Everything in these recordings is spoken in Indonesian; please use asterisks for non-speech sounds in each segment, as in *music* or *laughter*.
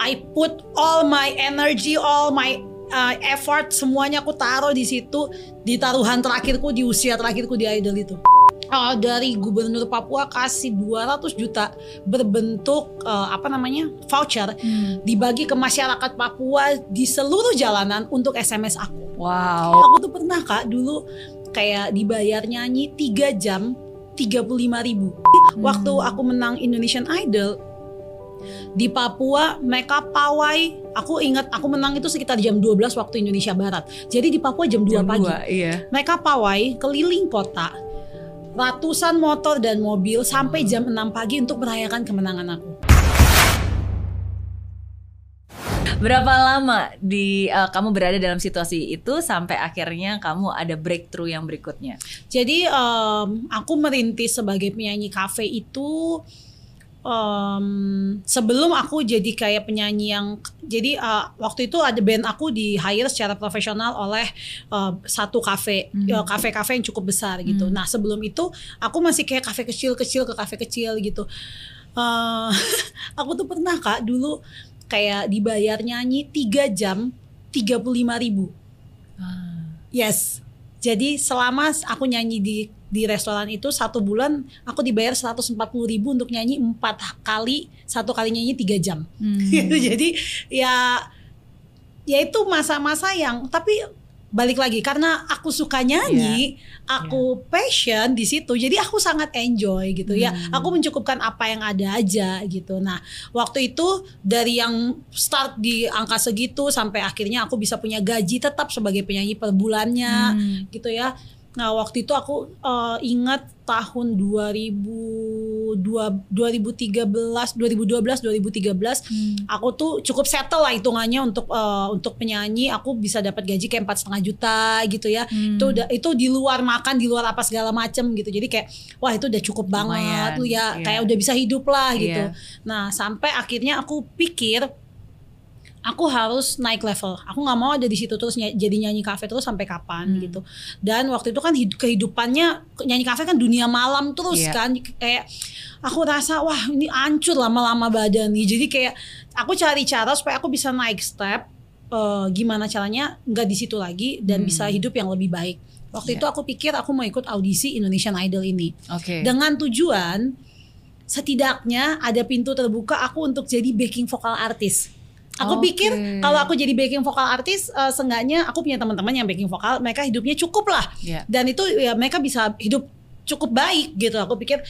I put all my energy, all my uh, effort semuanya aku taruh di situ di taruhan terakhirku di usia terakhirku di idol itu. Uh, dari gubernur Papua kasih 200 juta berbentuk uh, apa namanya voucher Hmm. dibagi ke masyarakat Papua di seluruh jalanan untuk SMS aku. Wow. Aku tuh pernah kak dulu kayak dibayar nyanyi 3 jam 35 ribu. Waktu aku menang Indonesian Idol di Papua mereka pawai aku ingat aku menang itu sekitar jam 12 waktu Indonesia Barat jadi di Papua jam 2 Jam pagi dua, iya. mereka pawai keliling kota ratusan motor dan mobil sampai jam 6 pagi untuk merayakan kemenangan aku Berapa lama di uh, kamu berada dalam situasi itu sampai akhirnya kamu ada breakthrough yang berikutnya? Jadi em, aku merintis sebagai penyanyi kafe itu em, sebelum aku jadi kayak penyanyi yang jadi eh, waktu itu ada band aku di hire secara profesional oleh eh, satu kafe eh, kafe-kafe yang cukup besar gitu. Hmm. Nah sebelum itu aku masih kayak kafe kecil-kecil ke kafe kecil gitu. Eh, *laughs* aku tuh pernah kak dulu kayak dibayar nyanyi 3 jam 35 ribu. Yes. Jadi selama aku nyanyi di di restoran itu satu bulan aku dibayar 140 ribu untuk nyanyi empat kali satu kali nyanyi tiga jam. Hmm. *laughs* Jadi ya ya itu masa-masa yang tapi balik lagi karena aku suka nyanyi, aku passion di situ. Jadi aku sangat enjoy gitu ya. Hmm. Aku mencukupkan apa yang ada aja gitu. Nah, waktu itu dari yang start di angka segitu sampai akhirnya aku bisa punya gaji tetap sebagai penyanyi per bulannya Hmm. gitu ya. Nah, waktu itu aku eh, ingat tahun 2002 2013 2012 2013 Hmm. aku tuh cukup settle lah hitungannya untuk eh, untuk penyanyi aku bisa dapat gaji kayak empat setengah juta gitu ya Hmm. itu udah itu di luar makan di luar apa segala macem gitu jadi kayak wah itu udah cukup banget Lumayan, tuh ya iya. kayak udah bisa hidup lah gitu Iya. nah sampai akhirnya aku pikir aku harus naik level aku nggak mau ada di situ terus ny- jadi nyanyi kafe terus sampai kapan Hmm. gitu dan waktu itu kan hid- kehidupannya nyanyi kafe kan dunia malam terus Iya. kan kayak aku rasa wah ini hancur lama-lama badan nih jadi kayak aku cari cara supaya aku bisa naik step eh, gimana caranya nggak di situ lagi dan Hmm. bisa hidup yang lebih baik waktu Iya. itu aku pikir aku mau ikut audisi Indonesian Idol ini Oke. dengan tujuan setidaknya ada pintu terbuka aku untuk jadi backing vokal artis. Aku Oke. pikir kalau aku jadi backing vokal artis, eh, seenggaknya aku punya teman-teman yang backing vokal, mereka hidupnya cukup lah. Iya. Dan itu ya mereka bisa hidup cukup baik gitu. Aku pikir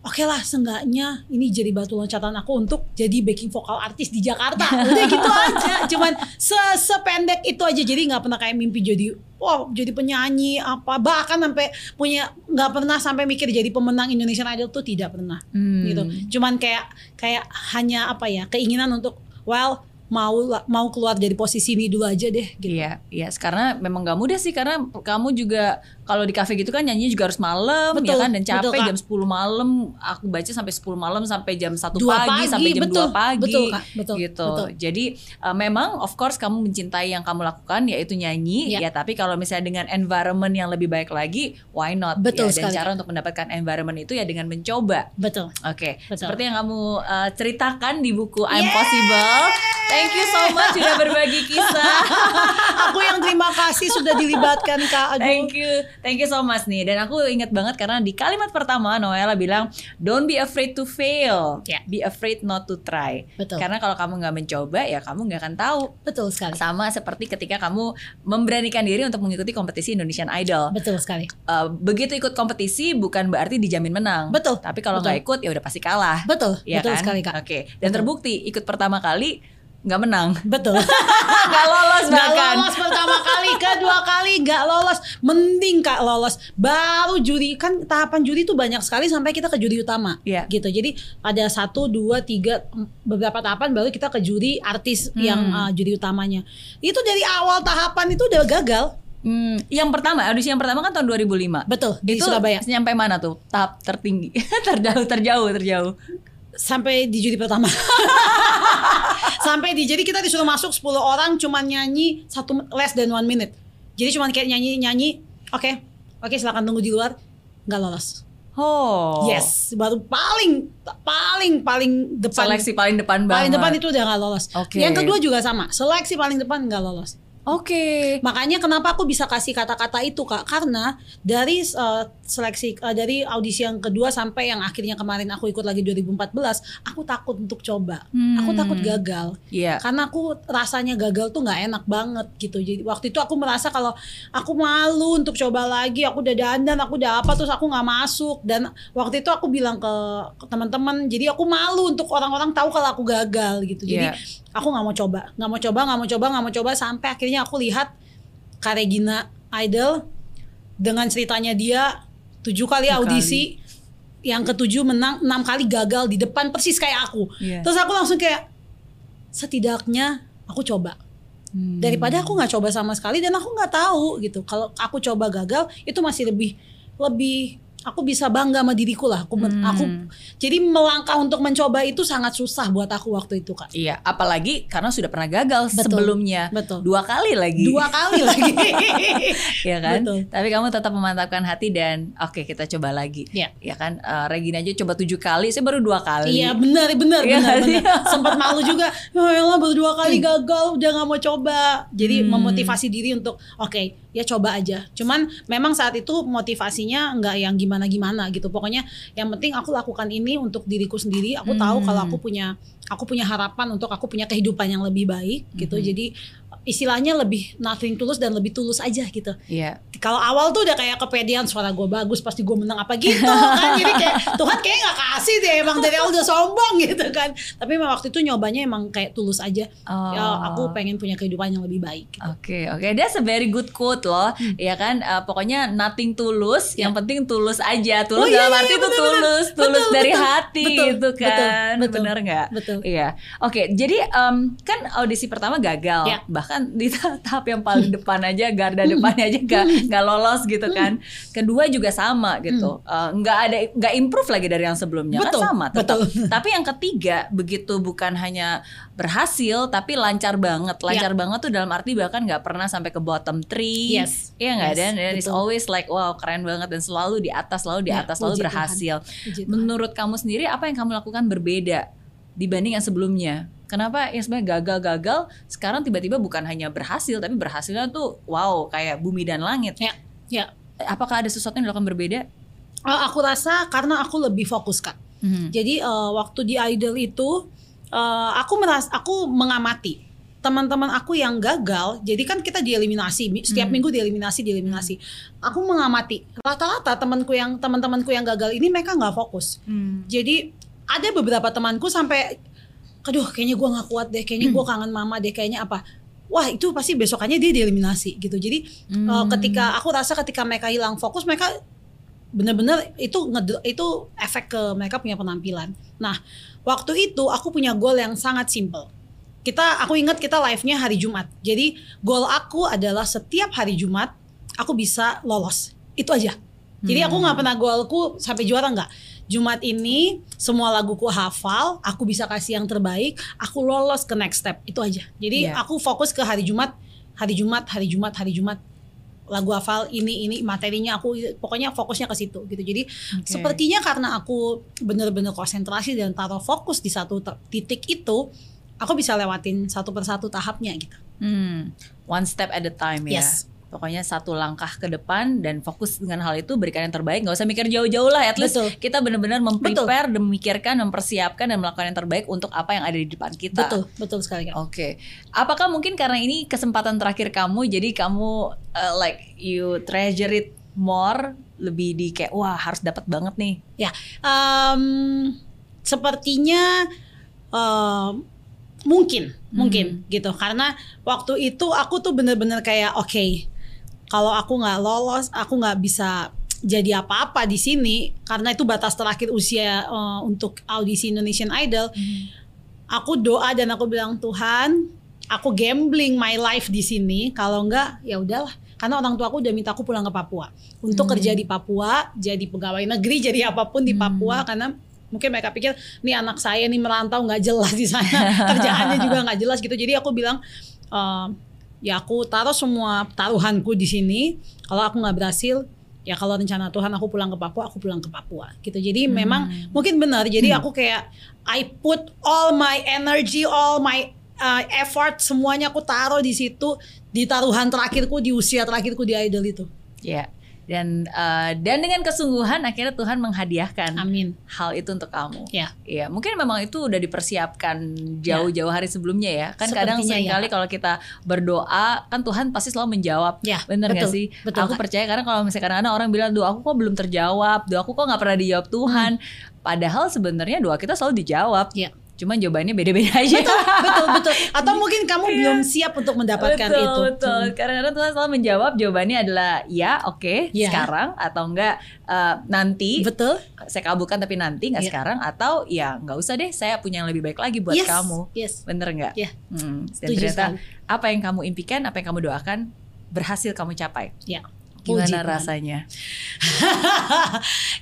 oke lah seenggaknya ini jadi batu loncatan aku untuk jadi backing vokal artis di Jakarta. *laughs* Udah gitu aja. Cuman se- sependek itu aja. Jadi nggak pernah kayak mimpi jadi wah jadi penyanyi apa bahkan sampai punya nggak pernah sampai mikir jadi pemenang Indonesian Idol tuh tidak pernah Hmm. gitu. Cuman kayak kayak hanya apa ya keinginan untuk well mau mau keluar dari posisi ini dulu aja deh gitu. Iya, iya. Karena memang gak mudah sih karena kamu juga kalau di kafe gitu kan nyanyi juga harus malam Betul, ya kan dan betul, capek Kak. jam 10 malam. Aku baca sampai 10 malam sampai jam 1 Dua pagi, pagi, sampai jam betul, 2 pagi. betul, Kak, betul, gitu. betul. Jadi uh, memang of course kamu mencintai yang kamu lakukan yaitu nyanyi Iya. ya, tapi kalau misalnya dengan environment yang lebih baik lagi, why not? Betul ya, dan sekali, cara untuk mendapatkan environment itu ya dengan mencoba. Betul. Oke, Betul. seperti yang kamu uh, ceritakan di buku I'm Yeay! Possible. Thank you so much sudah berbagi kisah. *laughs* aku yang terima kasih sudah dilibatkan Kak. Aduh. Thank you, thank you so much nih. Dan aku ingat banget karena di kalimat pertama Noella bilang, don't be afraid to fail, Ya. be afraid not to try. Betul. Karena kalau kamu nggak mencoba ya kamu nggak akan tahu. Betul sekali. Sama seperti ketika kamu memberanikan diri untuk mengikuti kompetisi Indonesian Idol. Betul sekali. Uh, begitu ikut kompetisi bukan berarti dijamin menang. Betul, Tapi kalau nggak ikut ya udah pasti kalah. Betul. Ya betul kan? sekali Kak. Oke. Dan Betul. terbukti ikut pertama kali nggak menang. Betul. *laughs* Nggak lolos Nggak bahkan. lolos pertama kali, kedua kali nggak lolos. Mending kak lolos. Baru juri kan tahapan juri tuh banyak sekali sampai kita ke juri utama. Iya. Gitu. Jadi ada satu, dua, tiga, beberapa tahapan baru kita ke juri artis Hmm. yang uh, juri utamanya. Itu dari awal tahapan itu udah gagal. Hmm, yang pertama audisi yang pertama kan tahun 2005. Betul di itu Surabaya. Nyampe mana tuh? Tahap tertinggi. terjauh, *laughs* terjauh, terjauh. Sampai di juri pertama. *laughs* sampai di jadi kita disuruh masuk 10 orang cuman nyanyi satu less than one minute. Jadi cuman kayak nyanyi nyanyi. Oke, oke silakan tunggu di luar. Nggak lolos. Oh. Yes, baru paling paling paling depan Seleksi paling depan banget. paling depan itu udah nggak lolos. Oke. Yang kedua juga sama, seleksi paling depan nggak lolos. Oke. Makanya kenapa aku bisa kasih kata-kata itu kak? Karena dari uh, seleksi uh, dari audisi yang kedua sampai yang akhirnya kemarin aku ikut lagi 2014, aku takut untuk coba. Aku takut gagal. Iya. Karena aku rasanya gagal tuh nggak enak banget gitu. Jadi waktu itu aku merasa kalau aku malu untuk coba lagi. Aku udah dandan, aku udah apa terus aku nggak masuk. Dan waktu itu aku bilang ke, ke teman-teman, jadi aku malu untuk orang-orang tahu kalau aku gagal gitu. Jadi Iya. aku nggak mau coba, nggak mau coba, nggak mau coba, nggak mau coba sampai akhirnya aku lihat Kak Regina Idol dengan ceritanya dia tujuh kali audisi. Yang ketujuh menang enam kali gagal di depan persis kayak aku. Iya. Terus aku langsung kayak setidaknya aku coba Hmm. daripada aku nggak coba sama sekali dan aku nggak tahu gitu kalau aku coba gagal itu masih lebih lebih aku bisa bangga sama diriku lah aku Hmm. aku jadi melangkah untuk mencoba itu sangat susah buat aku waktu itu kak Iya, apalagi karena sudah pernah gagal Betul. sebelumnya. Betul. Dua kali lagi. dua kali *laughs* lagi ya kan? Betul. Tapi kamu tetap memantapkan hati dan oke kita coba lagi. Iya. Ya kan? Eh, Regina aja coba tujuh kali, saya baru dua kali. Iya benar benar Iya benar kan? benar. Sempat malu juga. Ya Allah baru dua kali gagal udah nggak mau coba. Jadi Hmm. memotivasi diri untuk oke ya coba aja. Cuman memang saat itu motivasinya nggak yang gimana gimana gitu. Pokoknya yang penting aku lakukan ini untuk diriku sendiri. Aku tahu Hmm. kalau aku punya aku punya harapan untuk aku punya kehidupan yang lebih baik gitu. Hmm. Jadi istilahnya lebih nothing tulus dan lebih tulus aja gitu Iya. Kalau awal tuh udah kayak kepedean suara gue bagus pasti gue menang apa gitu kan jadi kayak Tuhan kayak nggak kasih deh emang dari awal udah sombong gitu kan tapi emang waktu itu nyobanya emang kayak tulus aja Oh. ya aku pengen punya kehidupan yang lebih baik gitu. Oke, oke, that's a very good quote loh, ya kan? Eh, pokoknya nothing tulus, yang penting tulus aja. Tulus Oh, iya, dalam iya, arti iya, itu tulus, bener. tulus Betul, dari betul, hati betul, gitu betul, kan, betul, bener nggak? betul. Iya, oke. Jadi em, kan audisi pertama gagal, Ya. bahkan di *laughs* tahap yang paling *laughs* depan aja, garda depannya aja nggak nggak lolos gitu kan. Kedua juga sama gitu, Eh, nggak ada nggak improve lagi dari yang sebelumnya, Betul, kan sama. tetap. betul. *laughs* Tapi yang ketiga begitu bukan hanya berhasil, tapi lancar banget, lancar banget tuh dalam arti bahkan nggak pernah sampai ke bottom three. Yes. Iya nggak Yes, dan dan it's always like wow keren banget dan selalu di atas, selalu di Ya, atas, selalu puji berhasil. Tuhan. Menurut kamu sendiri apa yang kamu lakukan berbeda dibanding yang sebelumnya? Kenapa yang sebenarnya gagal-gagal sekarang tiba-tiba bukan hanya berhasil tapi berhasilnya tuh wow kayak bumi dan langit. ya ya Apakah ada sesuatu yang dilakukan berbeda? Eh, aku rasa karena aku lebih fokus kak Hmm. Jadi eh, waktu di idol itu eh, aku meras aku mengamati teman-teman aku yang gagal. Jadi kan kita dieliminasi Mi- setiap Hmm. minggu dieliminasi dieliminasi. Aku mengamati rata-rata temanku yang teman-temanku yang gagal ini mereka nggak fokus. Hmm. Jadi ada beberapa temanku sampai, aduh kayaknya gua nggak kuat deh, kayaknya gua kangen mama deh, kayaknya apa. Wah itu pasti besokannya dia dieliminasi gitu. Jadi eh, Hmm. ketika aku rasa ketika mereka hilang fokus mereka bener-bener itu itu efek ke mereka punya penampilan. Nah waktu itu aku punya goal yang sangat simple. Kita aku ingat kita live-nya hari Jumat. Jadi goal aku adalah setiap hari Jumat aku bisa lolos. Itu aja. Jadi aku nggak pernah goalku sampai juara nggak. Jumat ini semua laguku hafal, aku bisa kasih yang terbaik, aku lolos ke next step. Itu aja. Jadi Iya. aku fokus ke hari Jumat, hari Jumat, hari Jumat, hari Jumat lagu hafal ini ini materinya aku pokoknya fokusnya ke situ gitu jadi Oke. sepertinya karena aku bener-bener konsentrasi dan taruh fokus di satu titik itu aku bisa lewatin satu persatu tahapnya gitu Hmm, one step at a time ya. Pokoknya satu langkah ke depan dan fokus dengan hal itu berikan yang terbaik. Nggak usah mikir jauh-jauh lah. At least Betul. kita benar-benar memprepare, dan memikirkan, mempersiapkan dan melakukan yang terbaik untuk apa yang ada di depan kita. betul betul sekali. Oke. Apakah mungkin karena ini kesempatan terakhir kamu, jadi kamu uh, like you treasure it more, lebih di kayak wah harus dapat banget nih. ya em, sepertinya em, mungkin mungkin gitu karena waktu itu aku tuh bener-bener kayak oke kalau aku nggak lolos aku nggak bisa jadi apa-apa di sini karena itu batas terakhir usia eh, untuk audisi Indonesian Idol. Aku doa dan aku bilang Tuhan aku gambling my life di sini. Kalau enggak ya udahlah. Karena orang tua aku udah minta aku pulang ke Papua. Untuk Hmm. kerja di Papua jadi pegawai negeri *laughs* jadi apa pun di Papua karena mungkin mereka pikir nih anak saya nih merantau nggak jelas di sana. *laughs* Kerjaannya juga nggak jelas gitu. Jadi aku bilang "Eh, ya aku taruh semua taruhanku di sini. Kalau aku nggak berhasil ya kalau rencana Tuhan aku pulang ke Papua aku pulang ke Papua gitu. Jadi Hmm. memang mungkin benar. Jadi aku kayak I put all my energy all my uh, effort semuanya aku taruh di situ di taruhan terakhirku di usia terakhirku di idol itu. Ya. Dan eh, dan dengan kesungguhan akhirnya Tuhan menghadiahkan amin hal itu untuk kamu. ya Iya, mungkin memang itu udah dipersiapkan jauh-jauh hari sebelumnya ya. Kan kadang Sepertinya sering kali ya. kalau kita berdoa, kan Tuhan pasti selalu menjawab. ya Bener betul, gak sih? betul aku Kak. percaya karena kalau misalnya kadang-kadang orang bilang doa aku kok belum terjawab, doa aku kok nggak pernah dijawab Tuhan. Padahal sebenarnya doa kita selalu dijawab. Iya. Cuman jawabannya beda-beda aja. betul betul betul *laughs* atau mungkin kamu belum siap untuk mendapatkan betul, itu Betul, Kadang-kadang Tuhan selalu menjawab jawabannya adalah ya, oke, Ya. sekarang atau enggak eh, nanti. betul Saya kabulkan tapi nanti nggak Iya. sekarang atau ya nggak usah deh, saya punya yang lebih baik lagi buat yes kamu. yes Bener nggak? Iya. Hmm, dan Setuju ternyata sekali. apa yang kamu impikan, apa yang kamu doakan berhasil kamu capai. Puji Gimana Tuhan. rasanya? *laughs*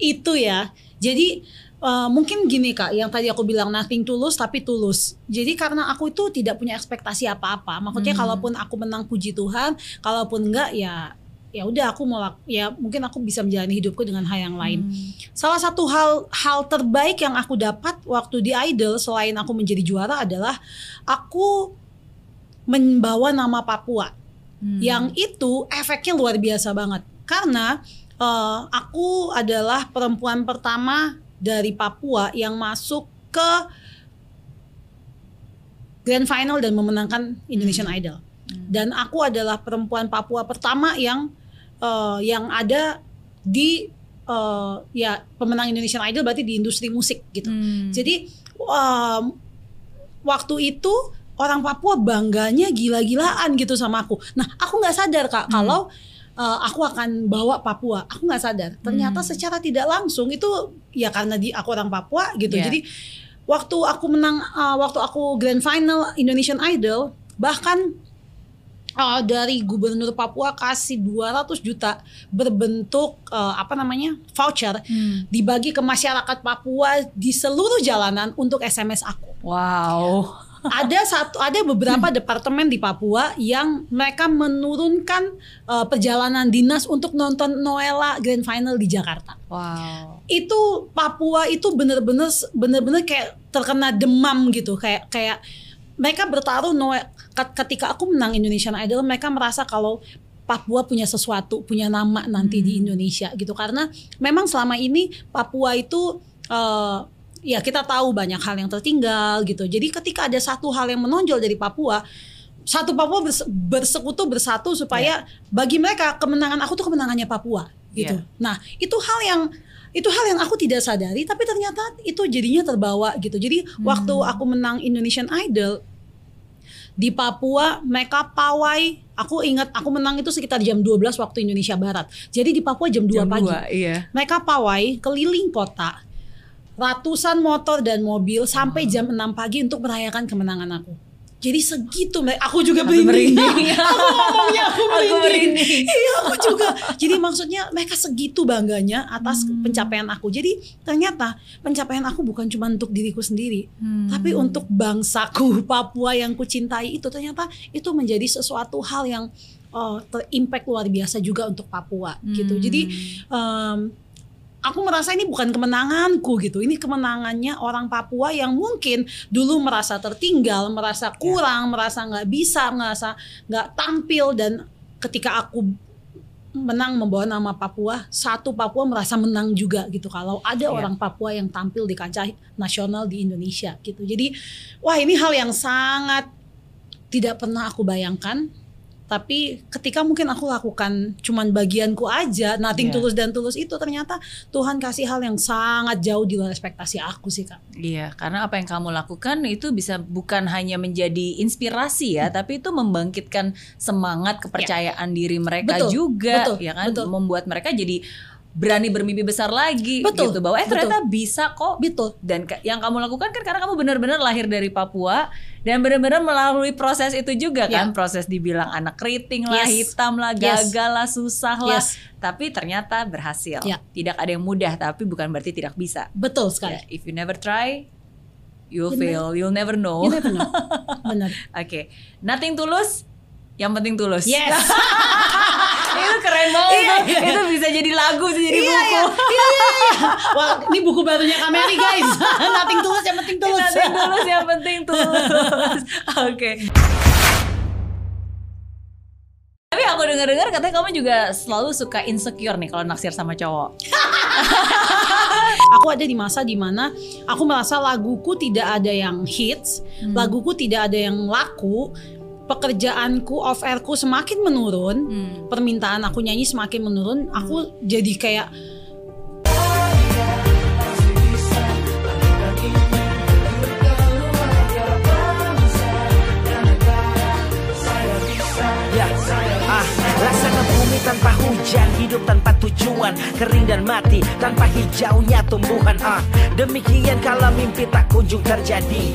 itu ya. Jadi eh, mungkin gini kak, yang tadi aku bilang nothing tulus tapi tulus. Jadi karena aku itu tidak punya ekspektasi apa-apa. Maksudnya Hmm. kalaupun aku menang puji Tuhan, kalaupun enggak ya ya udah aku mau ya mungkin aku bisa menjalani hidupku dengan hal yang lain. Hmm. Salah satu hal hal terbaik yang aku dapat waktu di Idol selain aku menjadi juara adalah aku membawa nama Papua Hmm. yang itu efeknya luar biasa banget karena eh, aku adalah perempuan pertama dari Papua yang masuk ke grand final dan memenangkan Indonesian Idol Hmm. dan aku adalah perempuan Papua pertama yang eh, yang ada di eh, ya pemenang Indonesian Idol berarti di industri musik gitu Hmm. jadi um, waktu itu orang Papua bangganya gila-gilaan gitu sama aku. Nah, aku nggak sadar kak Hmm. kalau uh, aku akan bawa Papua. Aku nggak sadar. Ternyata Hmm. secara tidak langsung itu ya karena di aku orang Papua gitu. Iya. Jadi waktu aku menang, uh, waktu aku grand final Indonesian Idol, bahkan uh, dari gubernur Papua kasih 200 juta berbentuk uh, apa namanya voucher Hmm. dibagi ke masyarakat Papua di seluruh jalanan untuk SMS aku. Wow. Ada satu ada beberapa departemen di Papua yang mereka menurunkan uh, perjalanan dinas untuk nonton Noella Grand Final di Jakarta. Wow. Itu Papua itu bener-bener bener-bener kayak terkena demam gitu kayak kayak mereka bertaruh Noe- ket- ketika aku menang Indonesian Idol mereka merasa kalau Papua punya sesuatu, punya nama nanti di Indonesia gitu karena memang selama ini Papua itu eh, ya kita tahu banyak hal yang tertinggal gitu. Jadi ketika ada satu hal yang menonjol dari Papua, satu Papua berse- bersekutu bersatu supaya bagi mereka kemenangan aku tuh kemenangannya Papua gitu. Iya. Nah, itu hal yang itu hal yang aku tidak sadari tapi ternyata itu jadinya terbawa gitu. Jadi waktu aku menang Indonesian Idol di Papua mereka pawai aku ingat aku menang itu sekitar jam 12 waktu Indonesia Barat. Jadi di Papua jam 2 Jam pagi. dua, iya. Mereka pawai keliling kota ratusan motor dan mobil sampai jam 6 pagi untuk merayakan kemenangan aku. Jadi segitu aku juga merinding. merinding. *laughs* aku ngomongnya aku merinding. Iya aku *laughs* juga. Jadi maksudnya mereka segitu bangganya atas Hmm. pencapaian aku. Jadi ternyata pencapaian aku bukan cuma untuk diriku sendiri, Hmm. tapi untuk bangsaku *laughs* Papua yang kucintai itu ternyata itu menjadi sesuatu hal yang uh, terimpact luar biasa juga untuk Papua gitu. Hmm. Jadi em, aku merasa ini bukan kemenanganku gitu. Ini kemenangannya orang Papua yang mungkin dulu merasa tertinggal, merasa kurang, merasa nggak bisa, merasa nggak tampil dan ketika aku menang membawa nama Papua, satu Papua merasa menang juga gitu. Kalau ada Iya. orang Papua yang tampil di kancah nasional di Indonesia gitu. Jadi wah ini hal yang sangat tidak pernah aku bayangkan tapi ketika mungkin aku lakukan cuman bagianku aja nothing Iya. tulus dan tulus itu ternyata Tuhan kasih hal yang sangat jauh di luar ekspektasi aku sih kak Iya, karena apa yang kamu lakukan itu bisa bukan hanya menjadi inspirasi Hmm. ya, tapi itu membangkitkan semangat kepercayaan diri mereka Betul, juga, betul, ya kan, betul. membuat mereka jadi berani bermimpi besar lagi, Betul, gitu bahwa eh betul. ternyata bisa kok. betul Dan ke- yang kamu lakukan kan karena kamu benar-benar lahir dari Papua dan benar-benar melalui proses itu juga kan, Ya. proses dibilang anak keriting lah, Yes. hitam lah, Yes. gagal lah, susah lah, Yes. tapi ternyata berhasil. Ya. Tidak ada yang mudah, tapi bukan berarti tidak bisa. betul sekali if you never try, you'll You fail. You'll never know. You Oke, never know. *laughs* benar nothing tulus, yang penting tulus. yes *laughs* itu keren banget Iya, iya. itu bisa jadi lagu bisa jadi Iya, buku iya, iya, iya. Wah, ini buku barunya Kameri guys. *laughs* Nothing tulus yang penting tulus. Nanti tulus yang penting tulus. *laughs* Oke. Tapi aku dengar-dengar katanya kamu juga selalu suka insecure nih kalau naksir sama cowok. *laughs* Aku ada di masa di mana aku merasa laguku tidak ada yang hits, Hmm. laguku tidak ada yang laku, pekerjaanku off airku semakin menurun, Hmm. permintaan aku nyanyi semakin menurun, aku jadi kayak Ya, ah, bumi tanpa hujan, hidup tanpa tujuan, kering dan mati tanpa hijaunya tumbuhan. Ah, demikian kalau mimpi tak kunjung terjadi.